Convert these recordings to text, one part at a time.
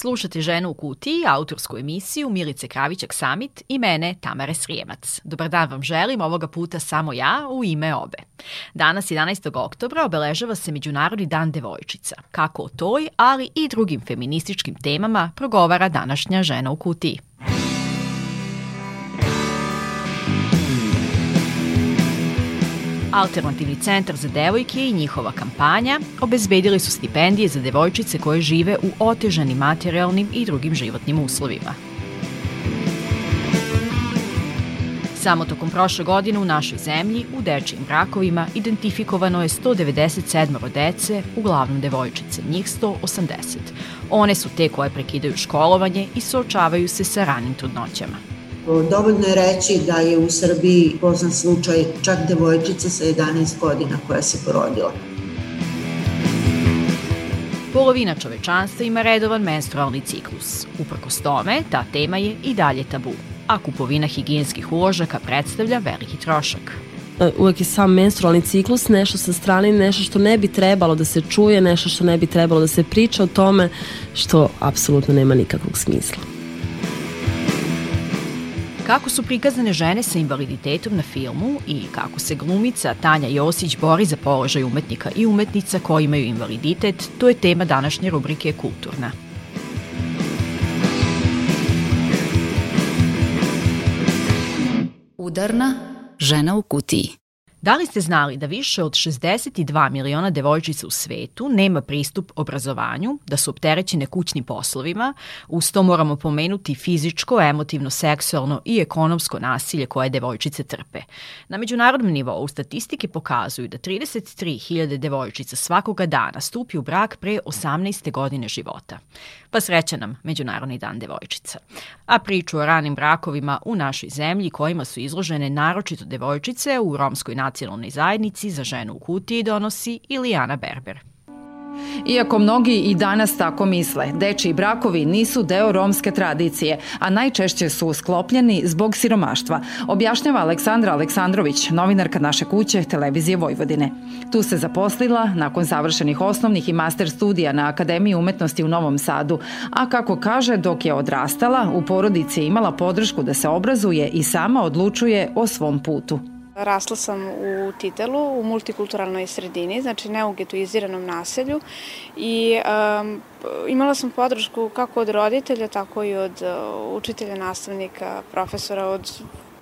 Slušate Ženu u kutiji, autorsku emisiju Milice Kravićak Samit i mene, Tamare Srijemac. Dobar dan vam želim, ovoga puta samo ja u ime obe. Danas, 11. oktobra, obeležava se Međunarodni dan devojčica. Kako o toj, ali i drugim feminističkim temama progovara današnja Žena u kutiji. Alternativni centar za devojke i njihova kampanja obezbedili su stipendije za devojčice koje žive u otežanim materijalnim i drugim životnim uslovima. Samo tokom prošle godine u našoj zemlji u dečijim brakovima identifikovano je 197 dece, uglavnom devojčice, njih 180. One su te koje prekidaju školovanje i suočavaju se sa ranim trudnoćama. Dovoljno je reći da je u Srbiji poznat slučaj čak devojčice sa 11 godina koja se porodila. Polovina čovečanstva ima redovan menstrualni ciklus. Uprkos tome, ta tema je i dalje tabu, a kupovina higijenskih uložaka predstavlja veliki trošak e, uvek je sam menstrualni ciklus nešto sa strane, nešto što ne bi trebalo da se čuje, nešto što ne bi trebalo da se priča o tome, što apsolutno nema nikakvog smisla kako su prikazane žene sa invaliditetom na filmu i kako se glumica Tanja Josić bori za položaj umetnika i umetnica koji imaju invaliditet, to je tema današnje rubrike Kulturna. Udarna žena u kutiji. Da li ste znali da više od 62 miliona devojčica u svetu nema pristup obrazovanju, da su opterećene kućnim poslovima, uz to moramo pomenuti fizičko, emotivno, seksualno i ekonomsko nasilje koje devojčice trpe. Na međunarodnom nivou statistike pokazuju da 33.000 devojčica svakoga dana stupi u brak pre 18. godine života. Pa sreća nam Međunarodni dan devojčica. A priču o ranim brakovima u našoj zemlji kojima su izložene naročito devojčice u romskoj nacionalnoj zajednici za ženu u kutiji donosi Ilijana Berber. Iako mnogi i danas tako misle, dečiji brakovi nisu deo romske tradicije, a najčešće su sklopljeni zbog siromaštva, objašnjava Aleksandra Aleksandrović, novinarka naše kuće Televizije Vojvodine. Tu se zaposlila nakon završenih osnovnih i master studija na Akademiji umetnosti u Novom Sadu, a kako kaže, dok je odrastala, u porodici je imala podršku da se obrazuje i sama odlučuje o svom putu. Rasla sam u Titelu, u multikulturalnoj sredini, znači ne u getuiziranom naselju i um, imala sam podršku kako od roditelja, tako i od uh, učitelja, nastavnika, profesora, od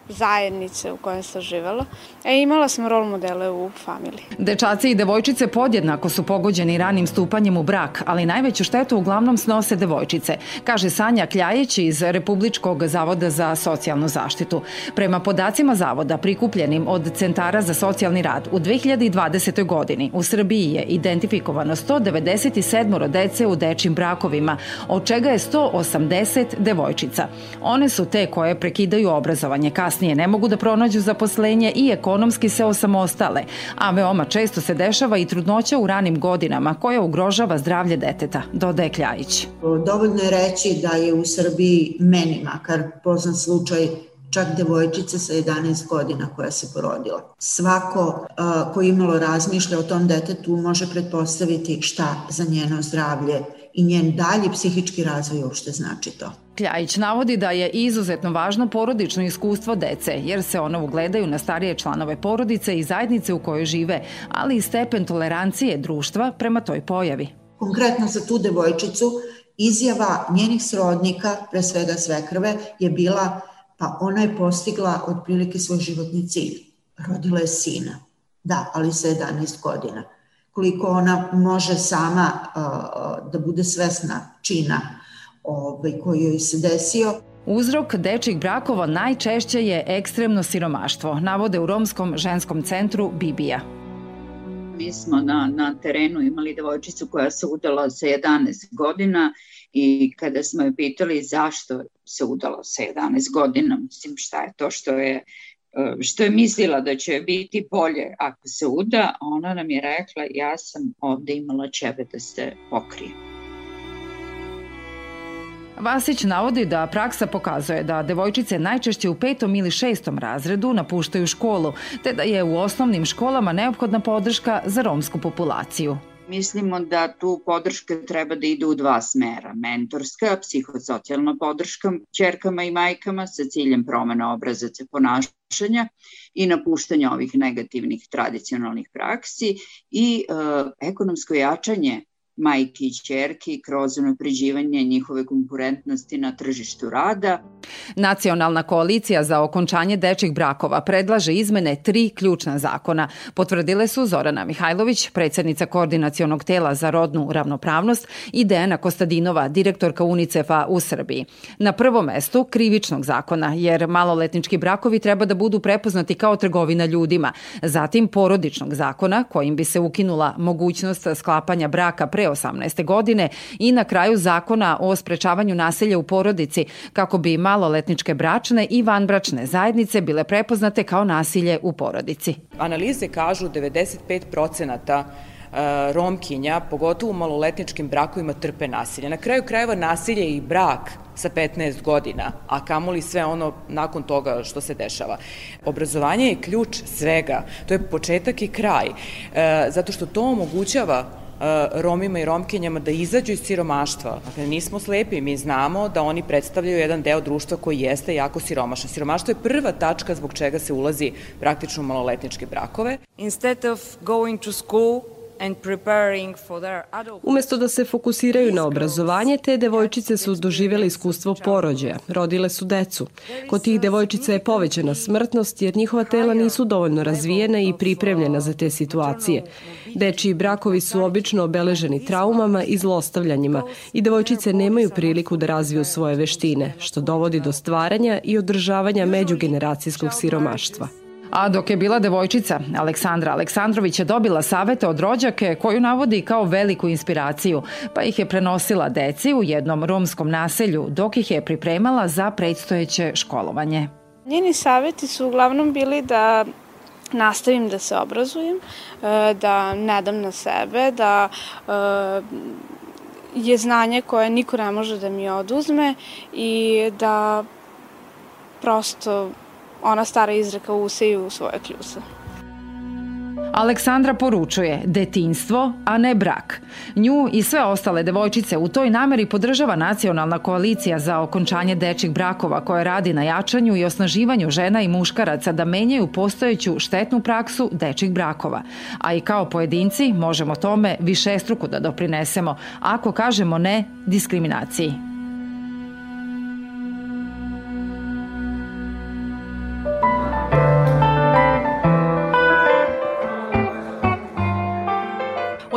zajednice u kojoj sam živala. E, imala sam rol modele u familiji. Dečaci i devojčice podjednako su pogođeni ranim stupanjem u brak, ali najveću štetu uglavnom snose devojčice, kaže Sanja Kljajić iz Republičkog zavoda za socijalnu zaštitu. Prema podacima zavoda prikupljenim od Centara za socijalni rad u 2020. godini u Srbiji je identifikovano 197 dece u dečim brakovima, od čega je 180 devojčica. One su te koje prekidaju obrazovanje kasnije kasnije ne mogu da pronađu zaposlenje i ekonomski se osamostale, a veoma često se dešava i trudnoća u ranim godinama koja ugrožava zdravlje deteta, dodaje Kljajić. Dovoljno je reći da je u Srbiji meni makar poznan slučaj čak devojčica sa 11 godina koja se porodila. Svako uh, ko imalo razmišlja o tom detetu može pretpostaviti šta za njeno zdravlje i njen dalji psihički razvoj uopšte znači to. Kljajić navodi da je izuzetno važno porodično iskustvo dece, jer se ono ugledaju na starije članove porodice i zajednice u kojoj žive, ali i stepen tolerancije društva prema toj pojavi. Konkretno za tu devojčicu izjava njenih srodnika, pre svega svekrve, je bila pa ona je postigla otprilike svoj životni cilj. Rodila je sina. Da, ali sa 11 godina. Koliko ona može sama da bude svesna čina ovaj, koji joj se desio. Uzrok dečjih brakova najčešće je ekstremno siromaštvo, navode u Romskom ženskom centru Bibija. Mi smo na, na terenu imali devojčicu koja se udala sa 11 godina i kada smo je pitali zašto se udala sa 11 godina, mislim šta je to što je što je mislila da će biti bolje ako se uda, ona nam je rekla ja sam ovde imala ćebe da se pokrije. Vasić navodi da praksa pokazuje da devojčice najčešće u petom ili šestom razredu napuštaju školu, te da je u osnovnim školama neophodna podrška za romsku populaciju. Mislimo da tu podrška treba da ide u dva smera. Mentorska, psihosocijalna podrška čerkama i majkama sa ciljem promena obrazaca ponašanja i napuštanja ovih negativnih tradicionalnih praksi i e, ekonomsko jačanje majki i čerki kroz unapređivanje njihove konkurentnosti na tržištu rada. Nacionalna koalicija za okončanje dečih brakova predlaže izmene tri ključna zakona. Potvrdile su Zorana Mihajlović, predsednica Koordinacionog tela za rodnu ravnopravnost i Dejana Kostadinova, direktorka UNICEF-a u Srbiji. Na prvom mestu krivičnog zakona, jer maloletnički brakovi treba da budu prepoznati kao trgovina ljudima. Zatim porodičnog zakona, kojim bi se ukinula mogućnost sklapanja braka pre 2018. godine i na kraju zakona o sprečavanju nasilja u porodici kako bi maloletničke bračne i vanbračne zajednice bile prepoznate kao nasilje u porodici. Analize kažu 95% e, romkinja, pogotovo u maloletničkim brakovima, trpe nasilje. Na kraju krajeva nasilje i brak sa 15 godina, a kamoli sve ono nakon toga što se dešava. Obrazovanje je ključ svega, to je početak i kraj, e, zato što to omogućava Romima i Romkinjama da izađu iz siromaštva. Dakle, nismo slepi, mi znamo da oni predstavljaju jedan deo društva koji jeste jako siromašan. Siromaštvo je prva tačka zbog čega se ulazi praktično u maloletničke brakove. Instead of going to school, Umesto da se fokusiraju na obrazovanje, te devojčice su doživjeli iskustvo porođaja, rodile su decu. Kod tih devojčica je povećana smrtnost jer njihova tela nisu dovoljno razvijena i pripremljena za te situacije. Dečiji brakovi su obično obeleženi traumama i zlostavljanjima i devojčice nemaju priliku da razviju svoje veštine, što dovodi do stvaranja i održavanja međugeneracijskog siromaštva. A dok je bila devojčica, Aleksandra Aleksandrović je dobila savete od rođake koju navodi kao veliku inspiraciju, pa ih je prenosila deci u jednom romskom naselju dok ih je pripremala za predstojeće školovanje. Njeni saveti su uglavnom bili da nastavim da se obrazujem, e, da ne dam na sebe, da e, je znanje koje niko ne može da mi oduzme i da prosto ona stara izreka useju svoje kljuse. Aleksandra poručuje detinstvo, a ne brak. Nju i sve ostale devojčice u toj nameri podržava Nacionalna koalicija za okončanje dečih brakova koja radi na jačanju i osnaživanju žena i muškaraca da menjaju postojeću štetnu praksu dečih brakova. A i kao pojedinci možemo tome višestruko da doprinesemo ako kažemo ne diskriminaciji.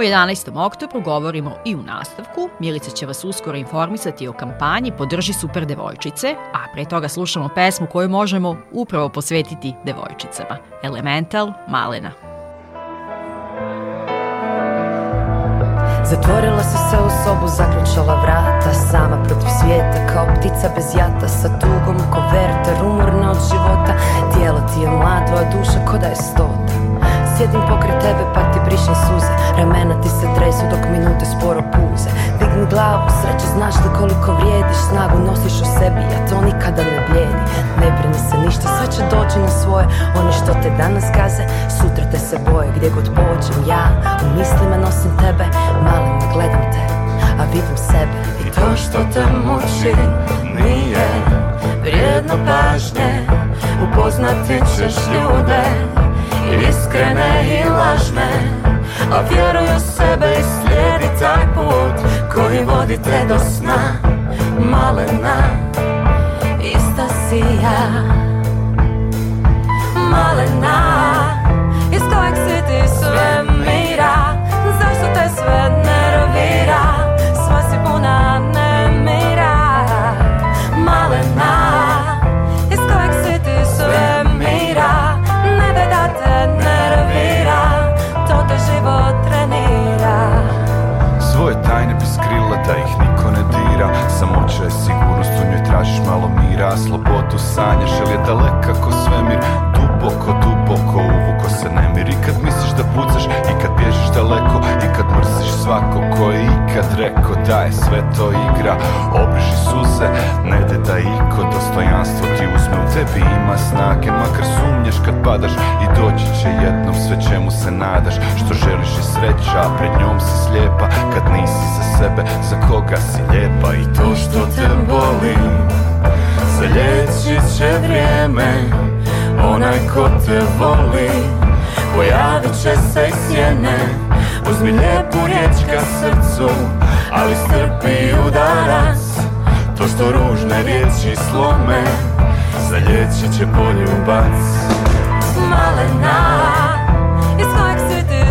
O 11. oktobru govorimo i u nastavku. Milica će vas uskoro informisati o kampanji Podrži super devojčice, a pre toga slušamo pesmu koju možemo upravo posvetiti devojčicama. Elemental Malena. Zatvorila se se u sobu, zaključala vrata Sama protiv svijeta, kao ptica bez jata Sa tugom ko rumorna od života Tijelo ti je mlado, a duša ko da je stota Sjedim pokre tebe pa ti brišem suze. Ramena ti se tresu dok minute sporo puze. Digni glavu, sreće znaš li koliko vrijediš. Snagu nosiš u sebi, a to nikada ne blijedi. Ne brini se ništa, sve će doći na svoje. Oni što te danas gaze, sutra te se boje. Gdje god pođem ja, u mislima nosim tebe Malima gledam te, a vidim sebe. I to što te muči nije vrijedno pažnje. Upoznati ćeš ljude iskrene i lažne A vjeruj u sebe i slijedi taj put Koji vodi te do sna. Malena, ista si ja. Malena, iz kojeg si ti sve mira? Zašto te sve Samoća je sigurnost, u njoj tražiš malo mira Slobodu sanjaš, ali je daleka ko svemir? Duboko, se nemir I kad misliš da pucaš i kad bježiš daleko I kad mrsiš svako ko je ikad rekao da je sve to igra. Obriši suze, ne de da iko dostojanstvo ti uzme. U tebi ima snage, makar sumnješ kad padaš. I doći će jednom sve čemu se nadaš. Što želiš je sreća, a pred njom si slijepa. Kad nisi za sebe, za koga si lijepa? I to što te boli Zalječit će vrijeme. Onaj ko te voli Pojavit će se sjene Uzmi lijepu riječ ka srcu Ali strpi udarac To što ružne riječi slome Zalječit će poljubac. Malena Iz kojeg si ti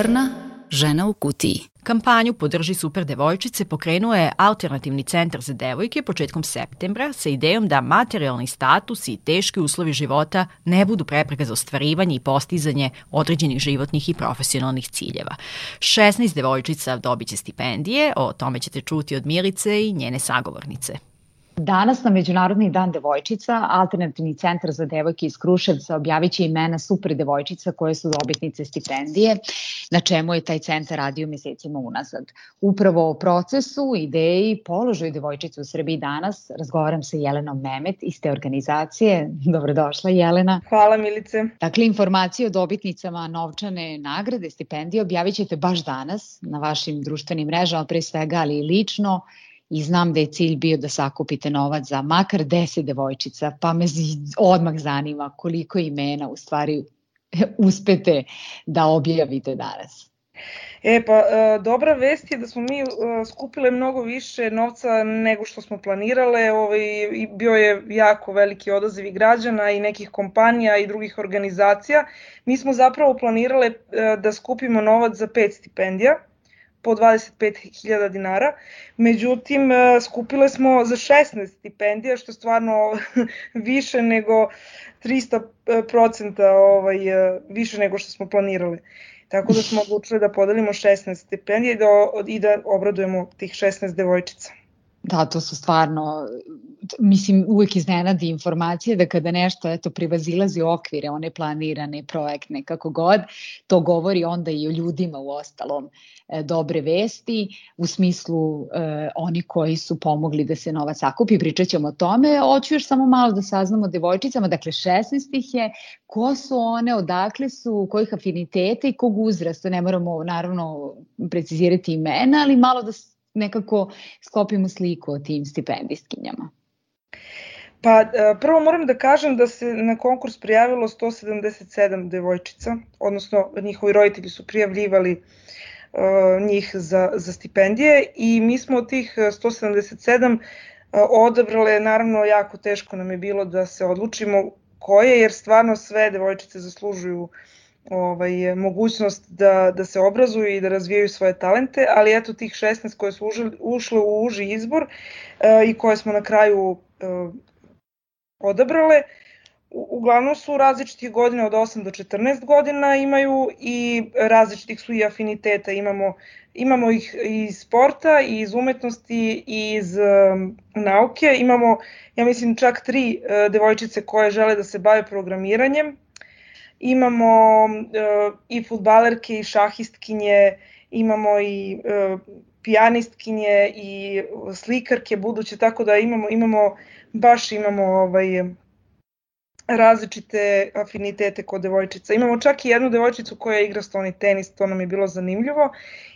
Udarna žena u kutiji. Kampanju Podrži super devojčice pokrenuo je Alternativni centar za devojke početkom septembra sa idejom da materijalni status i teški uslovi života ne budu prepreka za ostvarivanje i postizanje određenih životnih i profesionalnih ciljeva. 16 devojčica dobit će stipendije, o tome ćete čuti od Milice i njene sagovornice. Danas na Međunarodni dan devojčica Alternativni centar za devojke iz Kruševca objavit će imena super devojčica koje su dobitnice stipendije, na čemu je taj centar radio mesecima unazad. Upravo o procesu, ideji, položaju devojčica u Srbiji danas razgovaram sa Jelenom Memet iz te organizacije. Dobrodošla Jelena. Hvala Milice. Dakle, informacije o dobitnicama novčane nagrade, stipendije objavit ćete baš danas na vašim društvenim mrežama, pre svega, ali i lično i znam da je cilj bio da sakupite novac za makar 10 devojčica, pa me odmah zanima koliko imena u stvari uspete da objavite danas. E pa, e, dobra vest je da smo mi e, skupile mnogo više novca nego što smo planirale. Ovaj, bio je jako veliki odaziv i građana i nekih kompanija i drugih organizacija. Mi smo zapravo planirale e, da skupimo novac za pet stipendija po 25.000 dinara. Međutim, e, skupile smo za 16 stipendija, što je stvarno više nego 300% ovaj, e, više nego što smo planirali. Tako da smo odlučili da podelimo 16 stipendija i da, i da obradujemo tih 16 devojčica. Da, to su stvarno, mislim, uvek iznenadi informacije da kada nešto eto, privazilazi okvire, one planirane, projektne, kako god, to govori onda i o ljudima u ostalom e, dobre vesti, u smislu e, oni koji su pomogli da se novac sakupi, pričat ćemo o tome. Hoću još samo malo da saznamo o devojčicama, dakle 16 ih je, ko su one, odakle su, kojih afiniteta i kog uzrasta, ne moramo naravno precizirati imena, ali malo da nekako sklopimo sliku o tim stipendistkinjama. Pa e, prvo moram da kažem da se na konkurs prijavilo 177 devojčica, odnosno njihovi roditelji su prijavljivali e, njih za, za stipendije i mi smo od tih e, 177 e, odabrale, naravno jako teško nam je bilo da se odlučimo koje, jer stvarno sve devojčice zaslužuju ovaj, mogućnost da, da se obrazuju i da razvijaju svoje talente, ali eto tih 16 koje su užili, ušle u uži izbor e, i koje smo na kraju e, odabrale, u- uglavnom su različitih godina od 8 do 14 godina imaju i različitih su i afiniteta. Imamo, imamo ih iz sporta, i iz umetnosti, i iz um, nauke. Imamo, ja mislim, čak tri uh, devojčice koje žele da se bave programiranjem. Imamo uh, i futbalerke i šahistkinje, imamo i uh, pijanistkinje i slikarke buduće, tako da imamo, imamo baš imamo ovaj, različite afinitete kod devojčica. Imamo čak i jednu devojčicu koja igra stoni tenis, to nam je bilo zanimljivo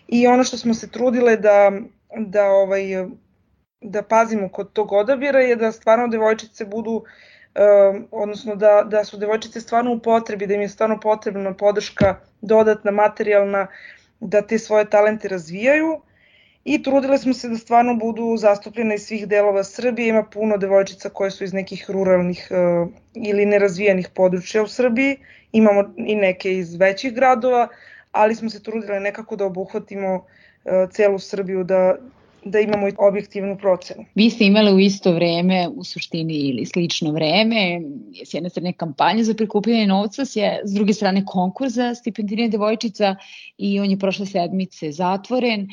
i ono što smo se trudile da, da ovaj, da pazimo kod tog odabira je da stvarno devojčice budu um, odnosno da, da su devojčice stvarno u potrebi, da im je stvarno potrebna podrška dodatna, materijalna, da te svoje talente razvijaju i trudile smo se da stvarno budu zastupljene iz svih delova Srbije. Ima puno devojčica koje su iz nekih ruralnih uh, ili nerazvijenih područja u Srbiji, imamo i neke iz većih gradova, ali smo se trudile nekako da obuhvatimo uh, celu Srbiju, da, da imamo objektivnu procenu. Vi ste imali u isto vreme, u suštini ili slično vreme, s jedne strane kampanje za prikupljanje novca, s druge strane konkurs za stipendiranje devojčica i on je prošle sedmice zatvoren.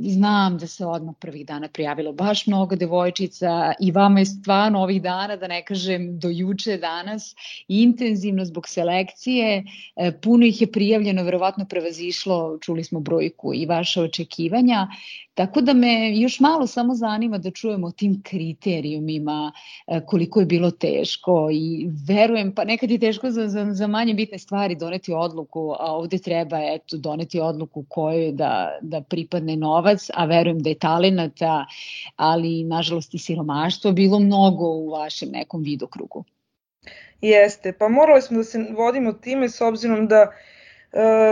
Znam da se odmah prvih dana prijavilo baš mnogo devojčica i vama je stvarno ovih dana, da ne kažem do juče danas, intenzivno zbog selekcije, e, puno ih je prijavljeno, verovatno prevazišlo, čuli smo brojku i vaše očekivanja. Tako da me još malo samo zanima da čujemo o tim kriterijumima, e, koliko je bilo teško i verujem, pa nekad je teško za, za, za manje bitne stvari doneti odluku, a ovde treba eto, doneti odluku kojoj da, da pripadne novac, a verujem da je talenata, ali nažalost i siromaštvo bilo mnogo u vašem nekom vidokrugu. Jeste, pa morali smo da se vodimo time s obzirom da uh,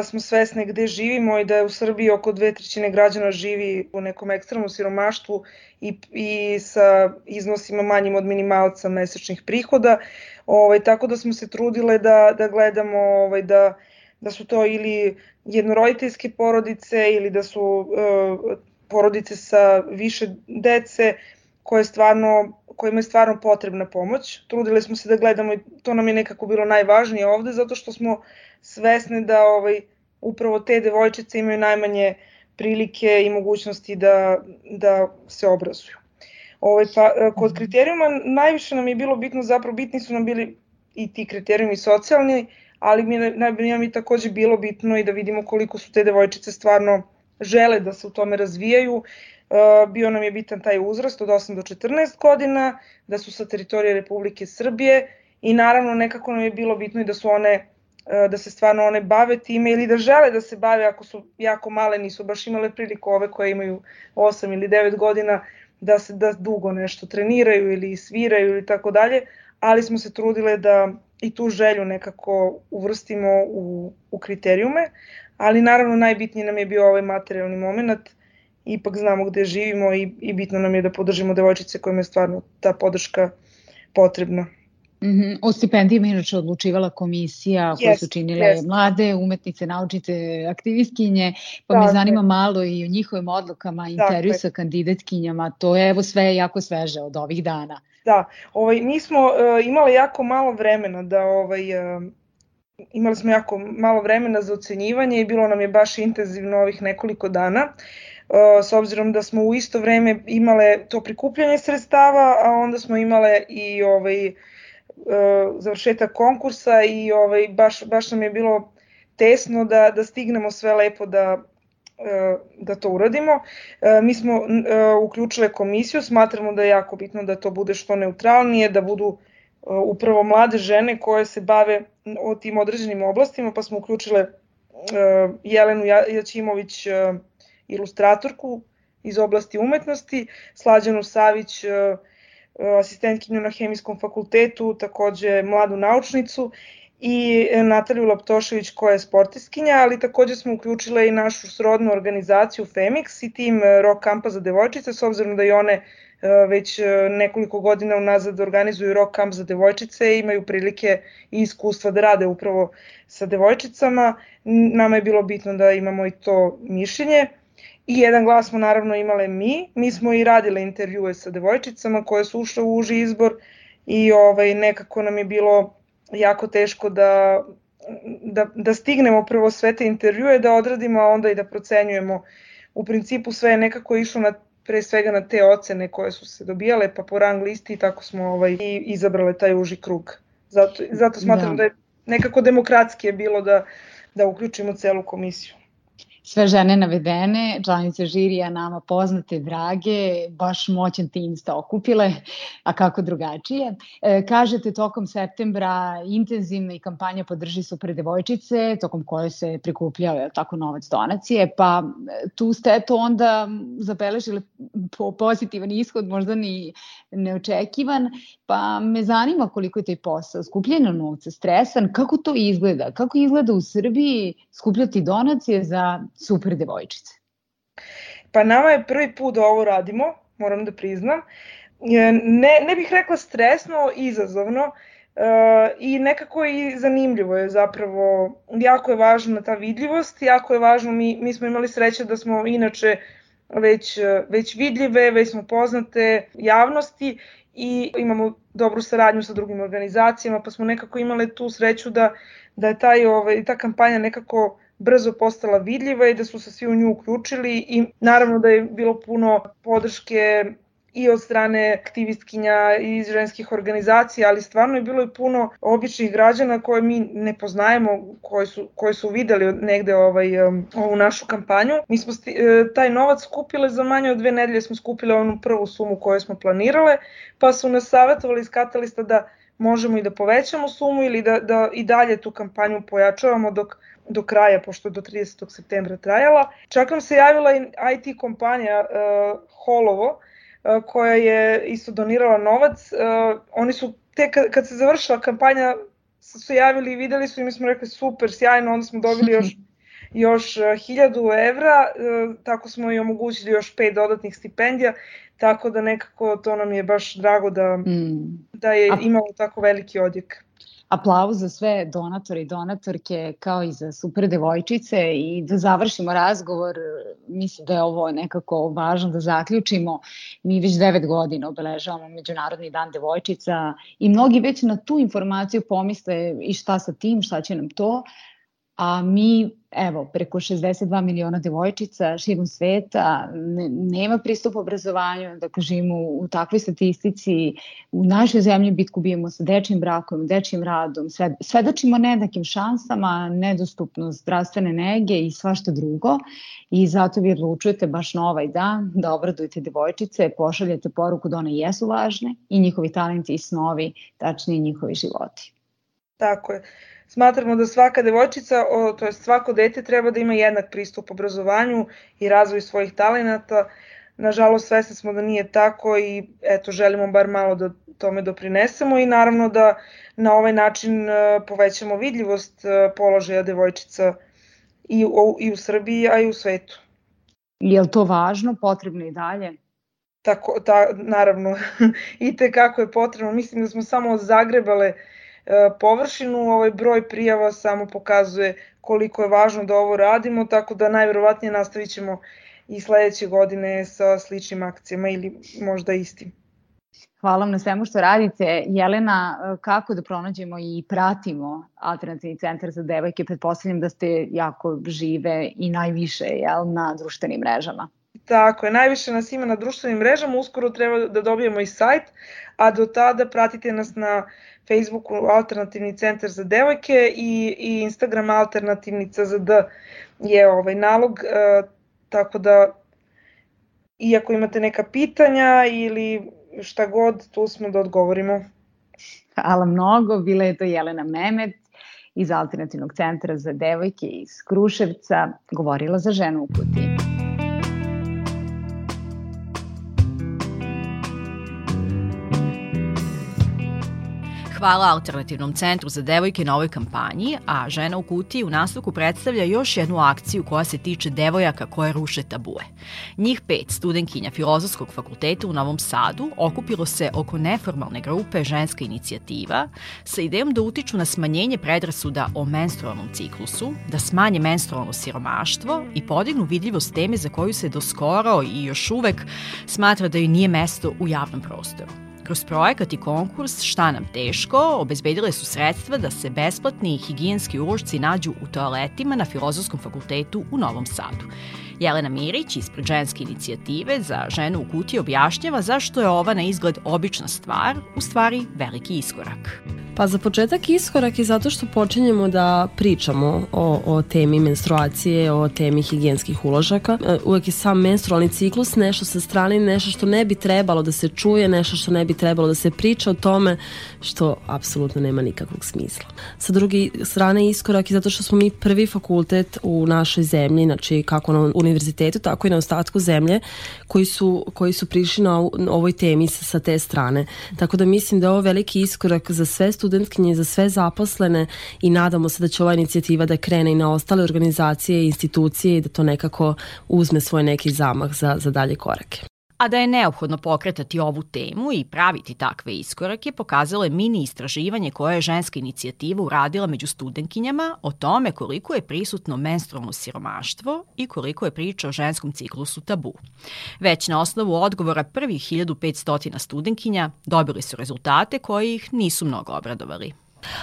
smo svesne gde živimo i da je u Srbiji oko dve trećine građana živi u nekom ekstremnom siromaštvu i, i sa iznosima manjim od minimalca mesečnih prihoda. Ovaj, tako da smo se trudile da, da gledamo ovaj, da, da su to ili jednoroditeljske porodice ili da su uh, porodice sa više dece koje stvarno, kojima je stvarno potrebna pomoć. Trudile smo se da gledamo i to nam je nekako bilo najvažnije ovde zato što smo svesni da ovaj, upravo te devojčice imaju najmanje prilike i mogućnosti da, da se obrazuju. Ovaj, pa, e, kod mhm. kriterijuma najviše nam je bilo bitno, zapravo bitni su nam bili i ti kriterijumi socijalni, ali mi, najbolje mi takođe bilo bitno i da vidimo koliko su te devojčice stvarno žele da se u tome razvijaju. E, bio nam je bitan taj uzrast od 8 do 14 godina, da su sa teritorije Republike Srbije i naravno nekako nam je bilo bitno i da su one E, da se stvarno one bave time ili da žele da se bave ako su jako male, nisu baš imale priliku ove koje imaju 8 ili 9 godina da se da dugo nešto treniraju ili sviraju ili tako dalje, ali smo se trudile da i tu želju nekako uvrstimo u, u kriterijume, ali naravno najbitniji nam je bio ovaj materijalni moment, ipak znamo gde živimo i, i bitno nam je da podržimo devojčice kojima je stvarno ta podrška potrebna. Mm -hmm. O stipendijima inače odlučivala komisija koju yes, su činile yes. mlade umetnice, naučice, aktivistkinje, pa me zanima malo i o njihovim odlukama, intervju sa kandidatkinjama, to je evo sve jako sveže od ovih dana. Da, ovaj, mi smo uh, imali jako malo vremena da ovaj, uh, imali smo jako malo vremena za ocenjivanje i bilo nam je baš intenzivno ovih nekoliko dana. Uh, s obzirom da smo u isto vreme imale to prikupljanje sredstava, a onda smo imale i ovaj, E, završetak konkursa i ovaj, baš, baš nam je bilo tesno da, da stignemo sve lepo da, e, da to uradimo. E, mi smo uključile komisiju, smatramo da je jako bitno da to bude što neutralnije, da budu upravo mlade žene koje se bave o tim određenim oblastima, pa smo uključile Jelenu Jaćimović, ilustratorku iz oblasti umetnosti, Slađanu Savić, asistentkinju na hemijskom fakultetu, takođe mladu naučnicu i Nataliju Laptošević koja je sportistkinja, ali takođe smo uključile i našu srodnu organizaciju Femix i tim rock kampa za devojčice, s obzirom da i one e, već e, nekoliko godina unazad organizuju rock kamp za devojčice i imaju prilike i iskustva da rade upravo sa devojčicama. Nama je bilo bitno da imamo i to mišljenje. I jedan glas smo naravno imale mi, mi smo i radile intervjue sa devojčicama koje su ušle u uži izbor i ovaj, nekako nam je bilo jako teško da, da, da stignemo prvo sve te intervjue, da odradimo, a onda i da procenjujemo. U principu sve je nekako išlo na pre svega na te ocene koje su se dobijale, pa po rang listi i tako smo ovaj, i izabrale taj uži krug. Zato, zato smatram da. da je nekako demokratski je bilo da, da uključimo celu komisiju. Sve žene navedene, članice žirija nama poznate, drage, baš moćan tim ste okupile, a kako drugačije. E, kažete tokom septembra intenzivna i kampanja podrži super devojčice, tokom koje se prikupljao je tako novac donacije, pa e, tu ste to onda zabeležili po pozitivan ishod, možda ni neočekivan, pa me zanima koliko je taj posao, skupljeno novca, stresan, kako to izgleda, kako izgleda u Srbiji skupljati donacije za super devojčice? Pa nama je prvi put da ovo radimo, moram da priznam. E, ne, ne bih rekla stresno, izazovno, e, i nekako i zanimljivo je zapravo, jako je važna ta vidljivost, jako je važno, mi, mi smo imali sreće da smo inače već, već vidljive, već smo poznate javnosti i imamo dobru saradnju sa drugim organizacijama, pa smo nekako imali tu sreću da, da je taj, ovaj, ta kampanja nekako brzo postala vidljiva i da su se svi u nju uključili i naravno da je bilo puno podrške i od strane aktivistkinja i iz ženskih organizacija, ali stvarno je bilo i puno običnih građana koje mi ne poznajemo, koji su, koji su videli negde ovaj, um, ovu našu kampanju. Mi smo sti, e, taj novac skupile za manje od dve nedelje, smo skupile onu prvu sumu koju smo planirale, pa su nas savjetovali iz Katalista da možemo i da povećamo sumu ili da, da i dalje tu kampanju pojačavamo dok do kraja, pošto je do 30. septembra trajala. Čak nam se javila i IT kompanija uh, Holovo, koja je isto donirala novac. Uh, oni su, te kad se završila kampanja, su javili i videli su i mi smo rekli super, sjajno, onda smo dobili još još 1000 evra, tako smo i omogućili još pet dodatnih stipendija, tako da nekako to nam je baš drago da, mm. da je imalo tako veliki odjek aplauz za sve donatore i donatorke kao i za super devojčice i da završimo razgovor, mislim da je ovo nekako važno da zaključimo. Mi već devet godina obeležavamo Međunarodni dan devojčica i mnogi već na tu informaciju pomisle i šta sa tim, šta će nam to, a mi, evo, preko 62 miliona devojčica širom sveta ne, nema pristup obrazovanju, da kažemo u takvoj statistici, u našoj zemlji bitku bijemo sa dečim brakom, dečim radom, sve, svedočimo nedakim šansama, nedostupnost zdravstvene nege i svašta drugo i zato vi odlučujete baš na ovaj dan da obradujete devojčice, pošaljete poruku da one jesu važne i njihovi talenti i snovi, tačnije njihovi životi. Tako je. Smatramo da svaka devojčica, o, to je svako dete treba da ima jednak pristup obrazovanju i razvoju svojih talenata. Nažalost, svesni smo da nije tako i eto, želimo bar malo da tome doprinesemo i naravno da na ovaj način e, povećamo vidljivost e, položaja devojčica i u, i u Srbiji, a i u svetu. Je li to važno, potrebno i dalje? Tako, ta, naravno, i te kako je potrebno. Mislim da smo samo zagrebale uh, površinu, ovaj broj prijava samo pokazuje koliko je važno da ovo radimo, tako da najverovatnije nastavit ćemo i sledeće godine sa sličnim akcijama ili možda istim. Hvala vam na svemu što radite. Jelena, e, kako da pronađemo i pratimo Alternativni centar za devojke? Pretpostavljam da ste jako žive i najviše jel, na društvenim mrežama. Tako je, najviše nas ima na društvenim mrežama, uskoro treba da dobijemo i sajt, a do tada pratite nas na Facebooku Alternativni centar za devojke i, i Instagram Alternativnica za D je ovaj nalog, e, tako da iako imate neka pitanja ili šta god, tu smo da odgovorimo. Hvala mnogo, bila je to Jelena Memet iz Alternativnog centra za devojke iz Kruševca, govorila za ženu u kutiji. Hvala Alternativnom centru za devojke na ovoj kampanji, a Žena u kutiji u nastavku predstavlja još jednu akciju koja se tiče devojaka koje ruše tabue. Njih pet studenkinja Filozofskog fakulteta u Novom Sadu okupilo se oko neformalne grupe Ženska inicijativa sa idejom da utiču na smanjenje predrasuda o menstrualnom ciklusu, da smanje menstrualno siromaštvo i podignu vidljivost teme za koju se doskoro i još uvek smatra da joj nije mesto u javnom prostoru. Kroz projekat i konkurs Šta nam teško obezbedile su sredstva da se besplatni higijenski uložci nađu u toaletima na Filozofskom fakultetu u Novom Sadu. Jelena Mirić ispred ženske inicijative za ženu u kutiji objašnjava zašto je ova na izgled obična stvar, u stvari veliki iskorak. Pa za početak iskorak je zato što počinjemo da pričamo o, o temi menstruacije, o temi higijenskih uložaka. E, uvek je sam menstrualni ciklus nešto sa strane, nešto što ne bi trebalo da se čuje, nešto što ne bi trebalo da se priča o tome, što apsolutno nema nikakvog smisla. Sa druge strane iskorak je zato što smo mi prvi fakultet u našoj zemlji, znači kako na univerzitetu, tako i na ostatku zemlje, koji su, koji su prišli na ovoj temi sa, sa te strane. Tako da mislim da je ovo veliki iskorak za sve studentkinje, za sve zaposlene i nadamo se da će ova inicijativa da krene i na ostale organizacije i institucije i da to nekako uzme svoj neki zamah za, za dalje korake. A da je neophodno pokretati ovu temu i praviti takve iskorake pokazalo je mini istraživanje koje je ženska inicijativa uradila među studentkinjama o tome koliko je prisutno menstrualno siromaštvo i koliko je priča o ženskom ciklusu tabu. Već na osnovu odgovora prvih 1500 studentkinja dobili su rezultate koji ih nisu mnogo obradovali.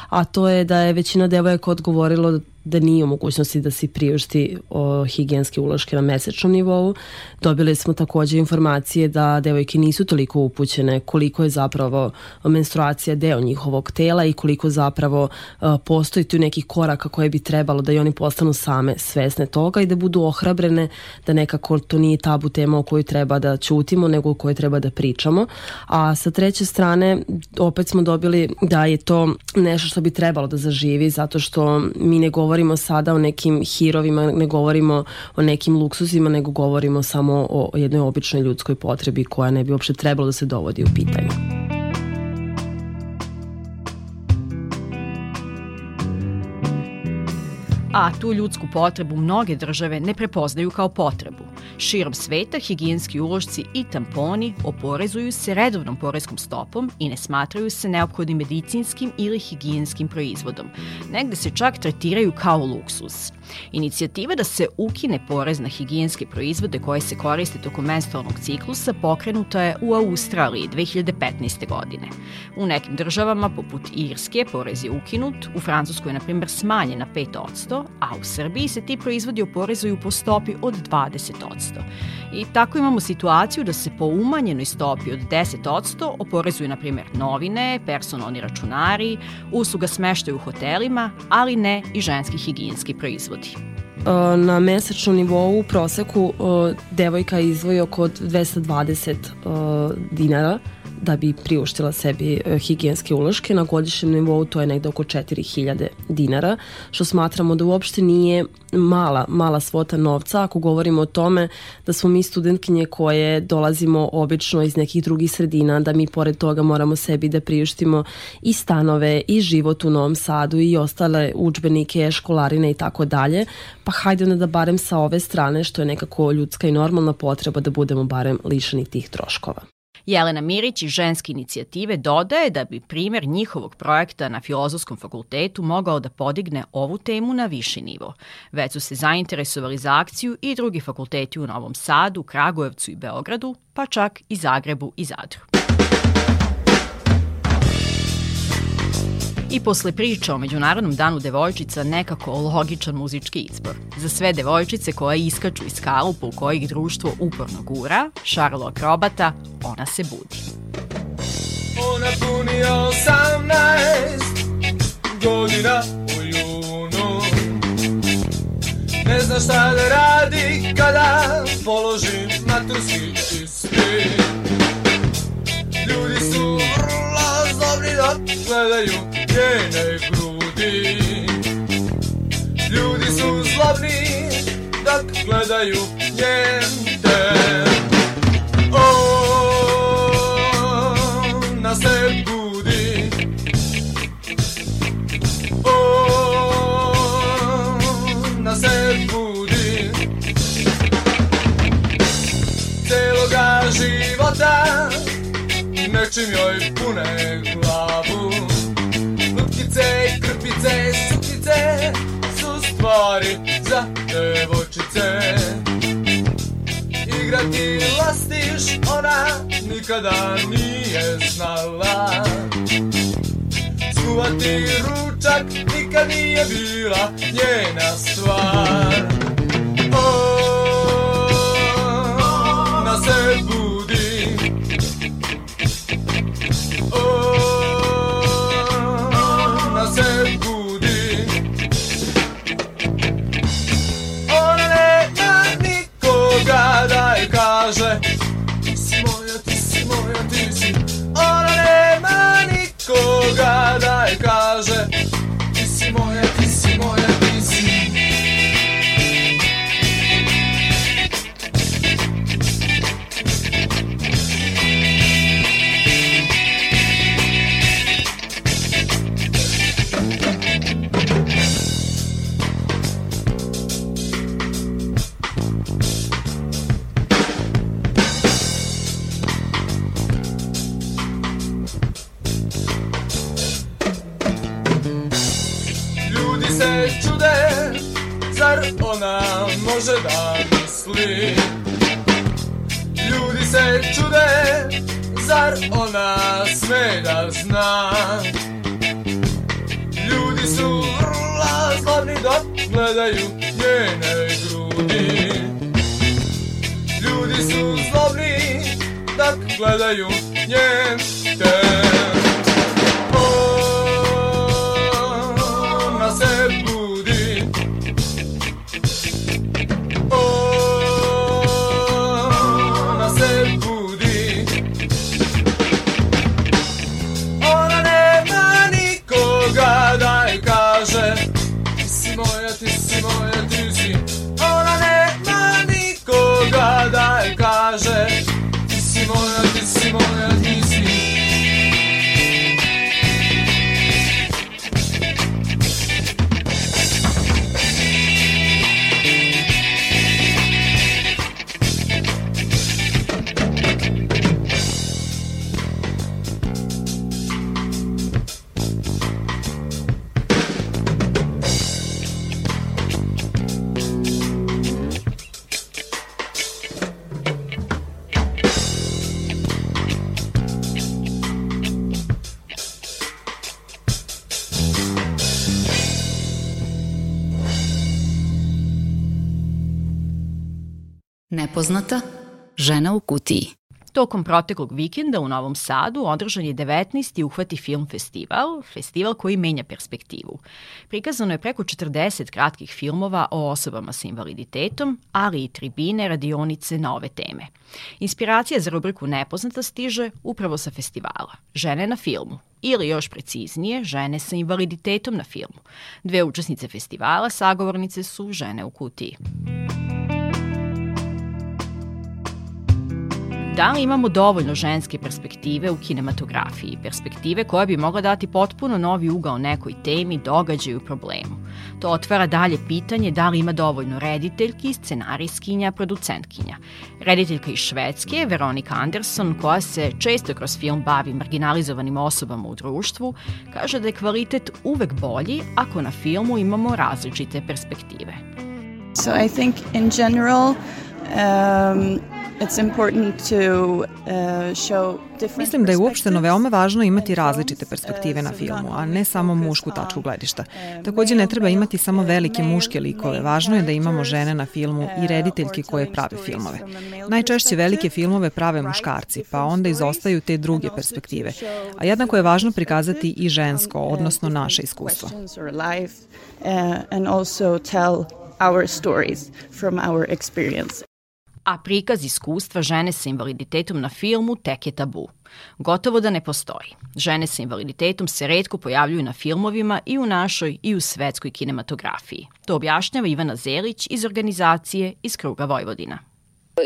A to je da je većina devojaka odgovorilo da nije u mogućnosti da se priušti o, higijenske uloške na mesečnom nivou. Dobili smo takođe informacije da devojke nisu toliko upućene koliko je zapravo menstruacija deo njihovog tela i koliko zapravo a, postoji tu nekih koraka koje bi trebalo da i oni postanu same svesne toga i da budu ohrabrene da nekako to nije tabu tema o kojoj treba da ćutimo nego o kojoj treba da pričamo. A sa treće strane opet smo dobili da je to nešto što bi trebalo da zaživi zato što mi ne govorimo govorimo sada o nekim hirovima, ne govorimo o nekim luksuzima, nego govorimo samo o jednoj običnoj ljudskoj potrebi koja ne bi uopšte trebalo da se dovodi u pitanje. a tu ljudsku potrebu mnoge države ne prepoznaju kao potrebu. Širom sveta higijenski uložci i tamponi oporezuju se redovnom poreskom stopom i ne smatraju se neophodnim medicinskim ili higijenskim proizvodom. Negde se čak tretiraju kao luksuz. Inicijativa da se ukine porez na higijenske proizvode koje se koriste tokom menstrualnog ciklusa pokrenuta je u Australiji 2015. godine. U nekim državama, poput Irske, porez je ukinut, u Francuskoj je, na primjer, smanjen na 5%, a u Srbiji se ti proizvodi oporezuju po stopi od 20%. I tako imamo situaciju da se po umanjenoj stopi od 10% oporezuju, na primjer, novine, personalni računari, usluga smeštaju u hotelima, ali ne i ženski higijenski proizvodi. Na mesečnom nivou u proseku devojka izvoji oko 220 dinara da bi priuštila sebi e, higijenske uloške. Na godišnjem nivou to je negde oko 4000 dinara, što smatramo da uopšte nije mala, mala svota novca ako govorimo o tome da smo mi studentkinje koje dolazimo obično iz nekih drugih sredina, da mi pored toga moramo sebi da priuštimo i stanove i život u Novom Sadu i ostale učbenike, školarine i tako dalje, pa hajde onda da barem sa ove strane, što je nekako ljudska i normalna potreba da budemo barem lišeni tih troškova. Jelena Mirić iz ženske inicijative dodaje da bi primer njihovog projekta na Filozofskom fakultetu mogao da podigne ovu temu na viši nivo. Već su se zainteresovali za akciju i drugi fakulteti u Novom Sadu, Kragujevcu i Beogradu, pa čak i Zagrebu i Zadru. I posle priča o Međunarodnom danu devojčica nekako logičan muzički izbor. Za sve devojčice koje iskaču iz kalupa u kojih društvo uporno gura, Šarlo Akrobata, ona se budi. Ona puni 18 godina u junu Ne zna šta da radi kada položi maturski ispit Ljudi su vrlo zlobni dok gledaju njene grudi. Ljudi su zlobni dok gledaju njen ten Ona se budi. Ona se budi. Celoga života Nečim joj pune glavu stvari za devojčice. Igrati lastiš ona nikada nije znala. Skuvati ručak nikad nije bila njena stvar. Kutiji. Tokom proteklog vikenda u Novom Sadu održan je 19. Uhvati film festival, festival koji menja perspektivu. Prikazano je preko 40 kratkih filmova o osobama sa invaliditetom, ali i tribine, radionice na ove teme. Inspiracija za rubriku Nepoznata stiže upravo sa festivala. Žene na filmu, ili još preciznije, žene sa invaliditetom na filmu. Dve učesnice festivala, sagovornice su žene u kutiji. Da li imamo dovoljno ženske perspektive u kinematografiji, perspektive koja bi mogla dati potpuno novi ugao nekoj temi, događaju problemu? To otvara dalje pitanje da li ima dovoljno rediteljki, scenarijskinja, producentkinja. Rediteljka iz Švedske, Veronika Anderson, koja se često kroz film bavi marginalizovanim osobama u društvu, kaže da je kvalitet uvek bolji ako na filmu imamo različite perspektive. So I think in general um, it's important to uh, Mislim da je uopšteno veoma važno imati različite perspektive na filmu, a ne samo mušku tačku gledišta. Takođe ne treba imati samo velike muške likove, važno je da imamo žene na filmu i rediteljke koje prave filmove. Najčešće velike filmove prave muškarci, pa onda izostaju te druge perspektive. A jednako je važno prikazati i žensko, odnosno naše iskustvo. uh, and also tell our stories from our experience. A prikaz iskustva žene sa invaliditetom na filmu tek je tabu. Gotovo da ne postoji. Žene sa invaliditetom se redko pojavljuju na filmovima i u našoj i u svetskoj kinematografiji. To objašnjava Ivana Zelić iz organizacije iz Kruga Vojvodina.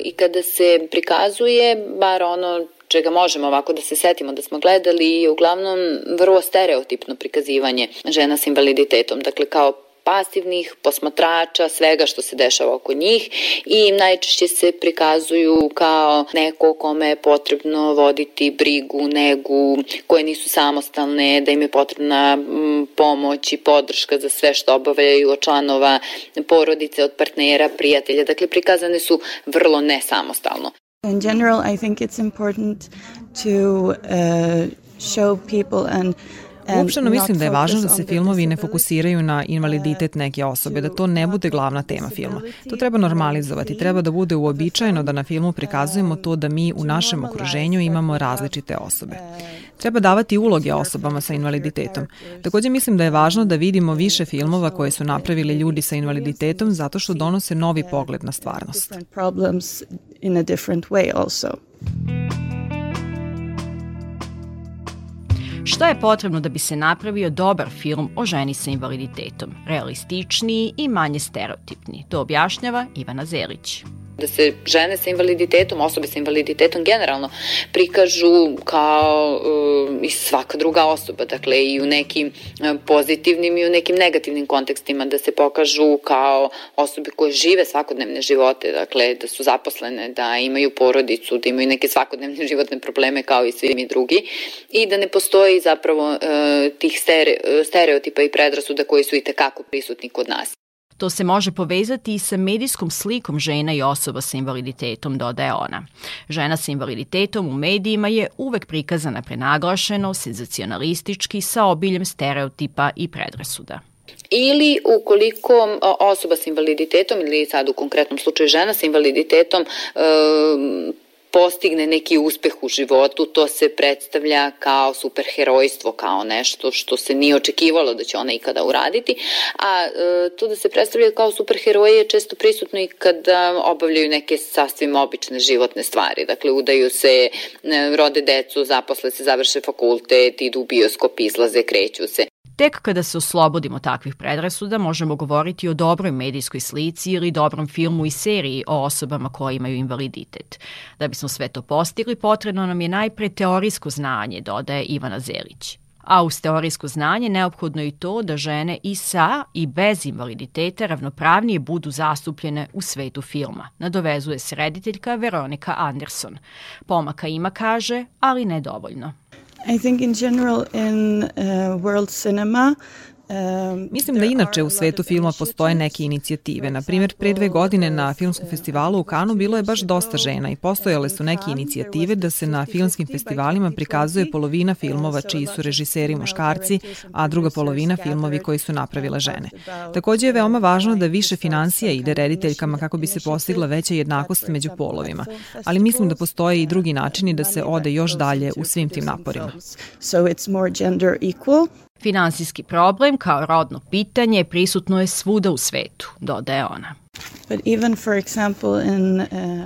I kada se prikazuje, bar ono čega možemo ovako da se setimo da smo gledali, je uglavnom vrlo stereotipno prikazivanje žena sa invaliditetom. Dakle, kao pasivnih posmatrača svega što se dešava oko njih i najčešće se prikazuju kao neko kome je potrebno voditi brigu, negu, koje nisu samostalne, da im je potrebna pomoć i podrška za sve što obavljaju od članova porodice, od partnera, prijatelja. Dakle, prikazane su vrlo nesamostalno. In general, I think it's important to uh, show people and Uopšteno mislim da je važno da se filmovi ne fokusiraju na invaliditet neke osobe, da to ne bude glavna tema filma. To treba normalizovati, treba da bude uobičajeno da na filmu prikazujemo to da mi u našem okruženju imamo različite osobe. Treba davati uloge osobama sa invaliditetom. Takođe mislim da je važno da vidimo više filmova koje su napravili ljudi sa invaliditetom zato što donose novi pogled na stvarnost. Šta je potrebno da bi se napravio dobar film o ženi sa invaliditetom? Realističniji i manje stereotipni. To objašnjava Ivana Zelić da se žene sa invaliditetom, osobe sa invaliditetom generalno prikažu kao uh, i svaka druga osoba, dakle i u nekim uh, pozitivnim i u nekim negativnim kontekstima, da se pokažu kao osobe koje žive svakodnevne živote, dakle da su zaposlene, da imaju porodicu, da imaju neke svakodnevne životne probleme kao i svi mi drugi. I da ne postoji zapravo uh, tih stere, stereotipa i predrasuda koji su i tekako prisutni kod nas. To se može povezati i sa medijskom slikom žena i osoba sa invaliditetom, dodaje ona. Žena sa invaliditetom u medijima je uvek prikazana prenaglašeno, senzacionalistički, sa obiljem stereotipa i predrasuda ili ukoliko osoba sa invaliditetom ili sad u konkretnom slučaju žena sa invaliditetom postigne neki uspeh u životu, to se predstavlja kao superherojstvo, kao nešto što se nije očekivalo da će ona ikada uraditi, a e, to da se predstavlja kao superheroje je često prisutno i kada obavljaju neke sasvim obične životne stvari. Dakle, udaju se, e, rode decu, zaposle se, završe fakultet, idu u bioskop, izlaze, kreću se. Tek kada se oslobodimo takvih predrasuda možemo govoriti o dobroj medijskoj slici ili dobrom filmu i seriji o osobama koje imaju invaliditet. Da bismo sve to postigli, potrebno nam je najpre teorijsko znanje, dodaje Ivana Zelić. A uz teorijsko znanje neophodno je i to da žene i sa i bez invaliditeta ravnopravnije budu zastupljene u svetu filma, nadovezuje se rediteljka Veronika Anderson. Pomaka ima, kaže, ali ne dovoljno. I think in general in uh, world cinema Mislim da inače u svetu filma postoje neke inicijative. Na primjer, pre dve godine na Filmskom festivalu u Kanu bilo je baš dosta žena i postojale su neke inicijative da se na filmskim festivalima prikazuje polovina filmova čiji su režiseri muškarci, a druga polovina filmovi koji su napravile žene. Takođe je veoma važno da više financija ide rediteljkama kako bi se postigla veća jednakost među polovima, ali mislim da postoje i drugi načini da se ode još dalje u svim tim naporima. So it's more gender equal Finansijski problem kao rodno pitanje prisutno je svuda u svetu, dodaje ona. Uh,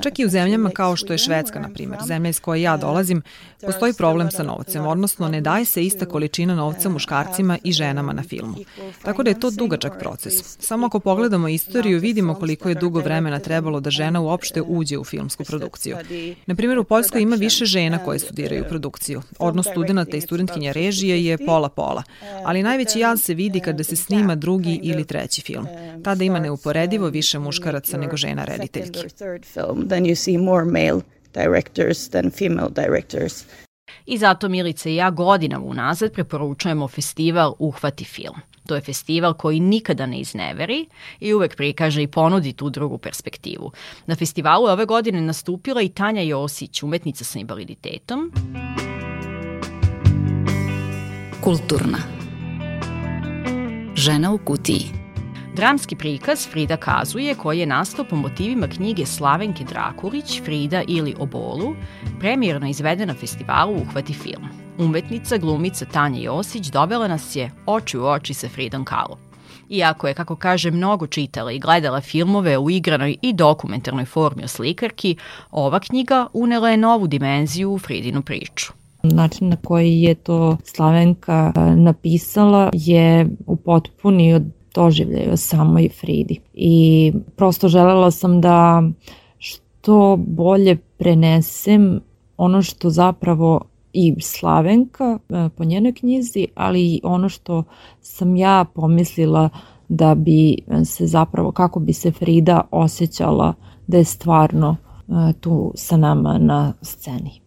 Čak i u zemljama kao što je Švedska, na primjer, zemlja iz koje ja dolazim, postoji problem sa novcem, odnosno ne daje se ista količina novca muškarcima i ženama na filmu. Tako da je to dugačak proces. Samo ako pogledamo istoriju, vidimo koliko je dugo vremena trebalo da žena uopšte uđe u filmsku produkciju. Na primjer, u Poljskoj ima više žena koje studiraju produkciju. Odnos studenta i studentkinja režije je pola-pola, ali najveći jaz se vidi kada se snima drugi ili treći film. Tada ima neuporedivo više više muškaraca nego žena rediteljki. I zato Milica i ja godinama unazad preporučujemo festival Uhvati film. To je festival koji nikada ne izneveri i uvek prikaže i ponudi tu drugu perspektivu. Na festivalu ove godine nastupila i Tanja Josić, umetnica sa invaliditetom. Kulturna. Žena u kutiji. Dramski prikaz Frida kazuje koji je nastao po motivima knjige Slavenke Drakulić Frida ili o bolu, premijerno izveden na festivalu Uhvati film. Umetnica, glumica Tanja Josić dovela nas je oči u oči sa Fridom Kahlo. Iako je, kako kaže, mnogo čitala i gledala filmove u igranoj i dokumentarnoj formi o slikarki, ova knjiga unela je novu dimenziju u Fridinu priču. Način na koji je to Slavenka napisala je upotpunio doživljaju o samoj Fridi. I prosto želela sam da što bolje prenesem ono što zapravo i Slavenka e, po njenoj knjizi, ali i ono što sam ja pomislila da bi se zapravo, kako bi se Frida osjećala da je stvarno e, tu sa nama na sceni.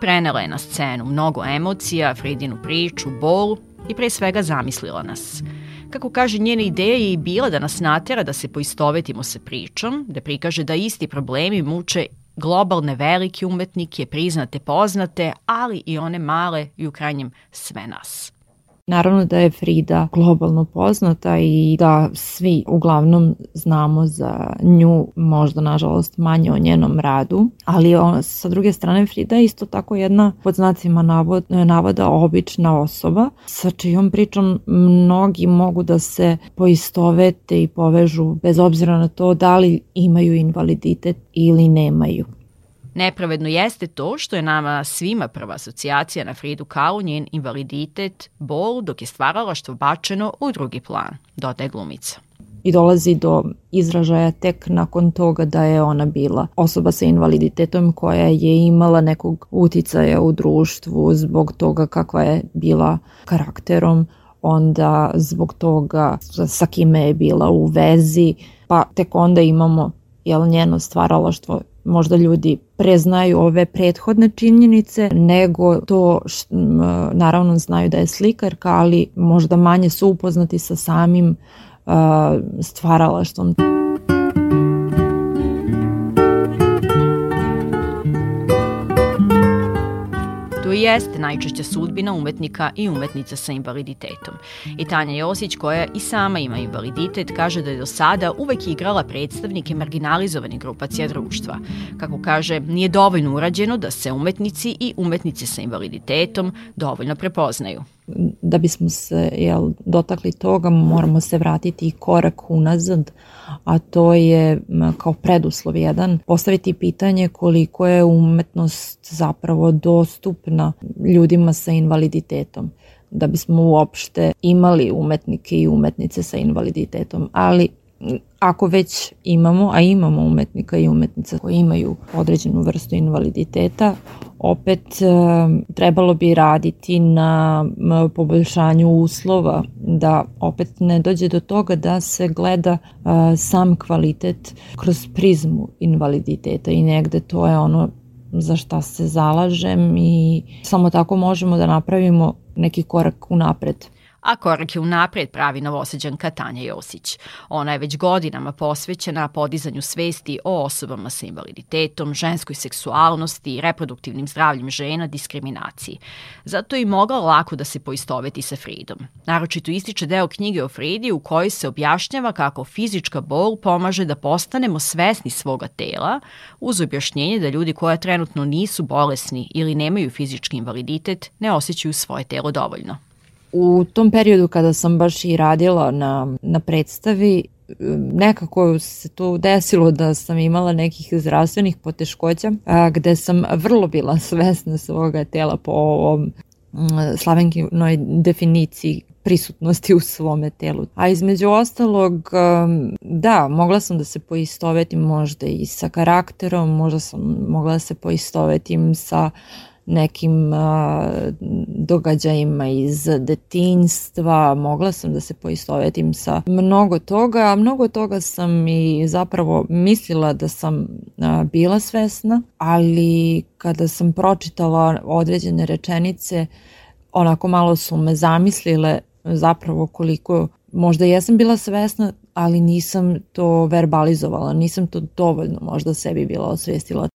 Prenela je na scenu mnogo emocija, Fridinu priču, bol i pre svega zamislila nas. Kako kaže, njena ideja je i bila da nas natera da se poistovetimo sa pričom, da prikaže da isti problemi muče globalne velike umetnike, priznate, poznate, ali i one male i u krajnjem sve nas. Naravno da je Frida globalno poznata i da svi uglavnom znamo za nju, možda nažalost manje o njenom radu, ali on, sa druge strane Frida je isto tako jedna pod znacima navod, navoda obična osoba sa čijom pričom mnogi mogu da se poistovete i povežu bez obzira na to da li imaju invaliditet ili nemaju. Nepravedno jeste to što je nama svima prva asocijacija na Fridu Kahlo njen invaliditet, bol, dok je stvaralaštvo bačeno u drugi plan, dodaje glumica. I dolazi do izražaja tek nakon toga da je ona bila osoba sa invaliditetom koja je imala nekog uticaja u društvu zbog toga kakva je bila karakterom, onda zbog toga sa kime je bila u vezi, pa tek onda imamo jel, njeno stvaralaštvo možda ljudi preznaju ove prethodne činjenice nego to š, naravno znaju da je slikarka ali možda manje su upoznati sa samim uh, stvaralaštvom. Jeste najčešća sudbina umetnika i umetnica sa invaliditetom. I Tanja Josić, koja i sama ima invaliditet, kaže da je do sada uvek igrala predstavnike marginalizovanih grupacija društva. Kako kaže, nije dovoljno urađeno da se umetnici i umetnice sa invaliditetom dovoljno prepoznaju da bismo se jel, dotakli toga moramo se vratiti korak unazad a to je kao preduslov jedan postaviti pitanje koliko je umetnost zapravo dostupna ljudima sa invaliditetom da bismo uopšte imali umetnike i umetnice sa invaliditetom. Ali ako već imamo, a imamo umetnika i umetnica koji imaju određenu vrstu invaliditeta, opet e, trebalo bi raditi na poboljšanju uslova da opet ne dođe do toga da se gleda e, sam kvalitet kroz prizmu invaliditeta i negde to je ono za šta se zalažem i samo tako možemo da napravimo neki korak u napred a korak je unapred pravi novoseđanka Tanja Josić. Ona je već godinama posvećena podizanju svesti o osobama sa invaliditetom, ženskoj seksualnosti, reproduktivnim zdravljem žena, diskriminaciji. Zato je i mogla lako da se poistoveti sa Fridom. Naročito ističe deo knjige o Fridi u kojoj se objašnjava kako fizička bol pomaže da postanemo svesni svoga tela, uz objašnjenje da ljudi koja trenutno nisu bolesni ili nemaju fizički invaliditet ne osjećaju svoje telo dovoljno. U tom periodu kada sam baš i radila na, na predstavi, nekako se to desilo da sam imala nekih zdravstvenih poteškoća a, gde sam vrlo bila svesna svoga tela po ovom slavenkinoj definiciji prisutnosti u svome telu. A između ostalog, da, mogla sam da se poistovetim možda i sa karakterom, možda sam mogla da se poistovetim sa nekim a, događajima iz detinjstva, mogla sam da se poistovetim sa mnogo toga, a mnogo toga sam i zapravo mislila da sam a, bila svesna, ali kada sam pročitala određene rečenice, onako malo su me zamislile zapravo koliko možda jesam bila svesna, ali nisam to verbalizovala, nisam to dovoljno možda sebi bila osvestila.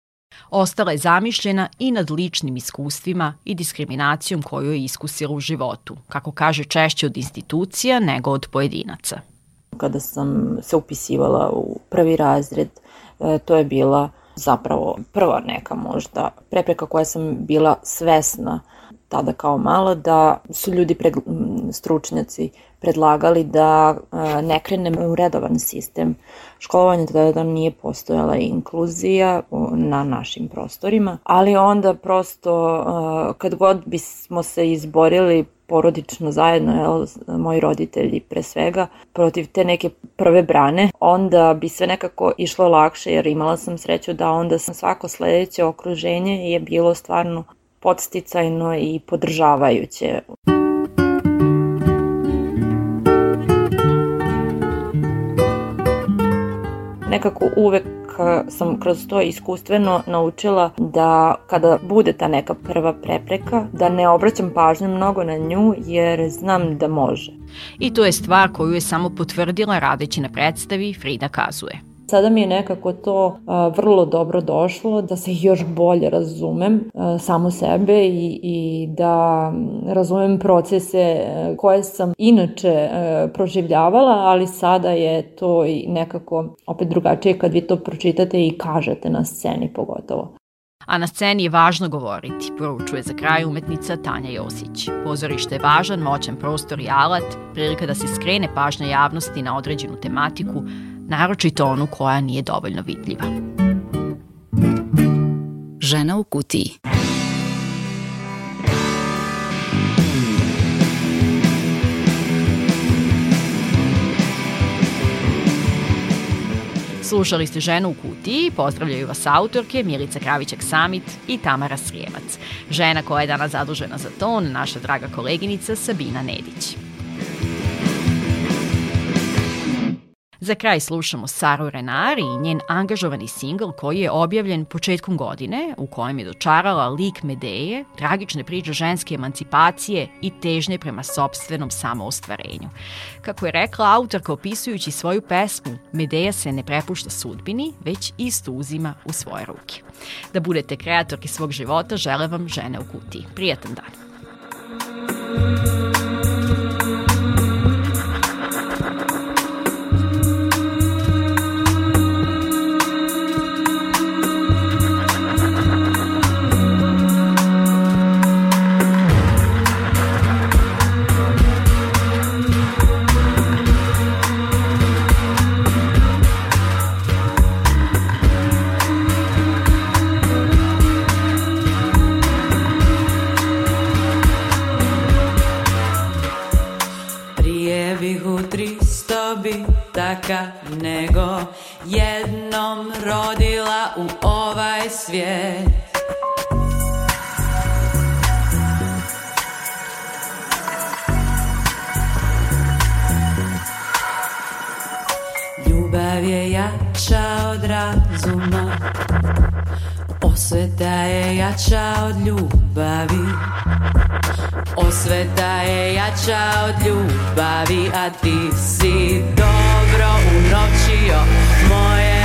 Ostala je zamišljena i nad ličnim iskustvima i diskriminacijom koju je iskusila u životu, kako kaže češće od institucija nego od pojedinaca. Kada sam se upisivala u prvi razred, e, to je bila zapravo prva neka možda prepreka koja sam bila svesna tada kao malo da su ljudi pred, stručnjaci predlagali da ne krenem u redovan sistem školovanja, da nije postojala inkluzija na našim prostorima, ali onda prosto kad god bismo se izborili porodično zajedno, jel, moji roditelji pre svega, protiv te neke prve brane, onda bi sve nekako išlo lakše jer imala sam sreću da onda sam svako sledeće okruženje je bilo stvarno podsticajno i podržavajuće. nekako uvek sam kroz to iskustveno naučila da kada bude ta neka prva prepreka, da ne obraćam pažnju mnogo na nju jer znam da može. I to je stvar koju je samo potvrdila radeći na predstavi Frida Kazuje. Sada mi je nekako to vrlo dobro došlo, da se još bolje razumem samo sebe i, i da razumem procese koje sam inače a, proživljavala, ali sada je to i nekako opet drugačije kad vi to pročitate i kažete na sceni pogotovo. A na sceni je važno govoriti, poručuje za kraj umetnica Tanja Josić. Pozorište je važan, moćan prostor i alat, prilika da se skrene pažnja javnosti na određenu tematiku, naročito onu koja nije dovoljno vidljiva. Žena u kutiji. Slušali ste Ženu u kutiji, pozdravljaju vas autorke Milica Kravićak Samit i Tamara Srijevac. Žena koja je danas zadužena za ton, naša draga koleginica Sabina Nedić. Za kraj slušamo Saru Renari i njen angažovani singl koji je objavljen početkom godine u kojem je dočarala lik Medeje, tragične priče ženske emancipacije i težnje prema sobstvenom samoostvarenju. Kako je rekla autorka opisujući svoju pesmu, Medeja se ne prepušta sudbini, već isto uzima u svoje ruke. Da budete kreatorki svog života, žele vam žene u kutiji. Prijatan dan! Bitaka nego jednom rodila u ovaj svijet. Ljubav je jača od razuma Osveta je jača od ljubavi. Osveta je jača od ljubavi A ti si dobro unovčio moje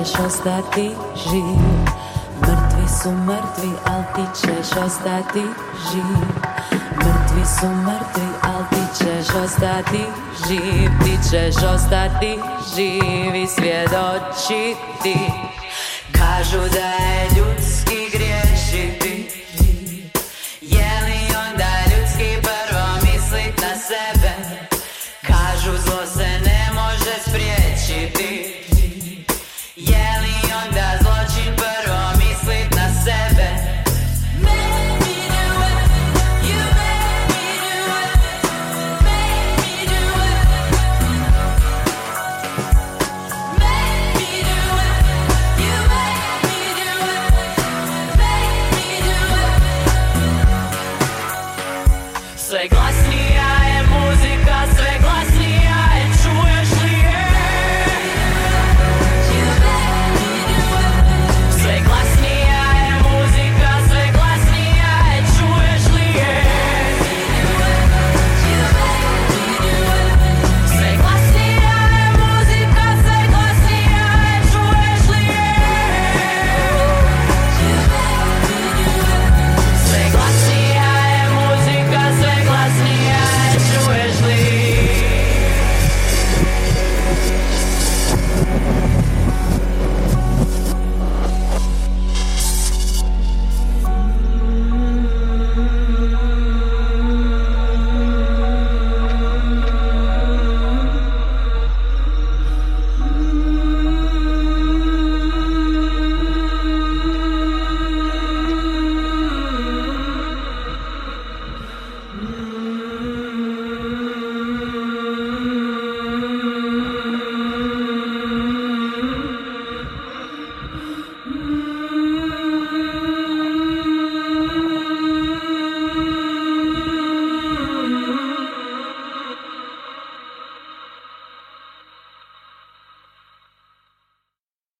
ćeš ostati živ. Mrtvi su mrtvi, al ti ćeš ostati živ. Mrtvi su mrtvi, al ti ćeš ostati živ. Ti ćeš ostati živ i svjedočiti. Kažu da je ljudski griješiti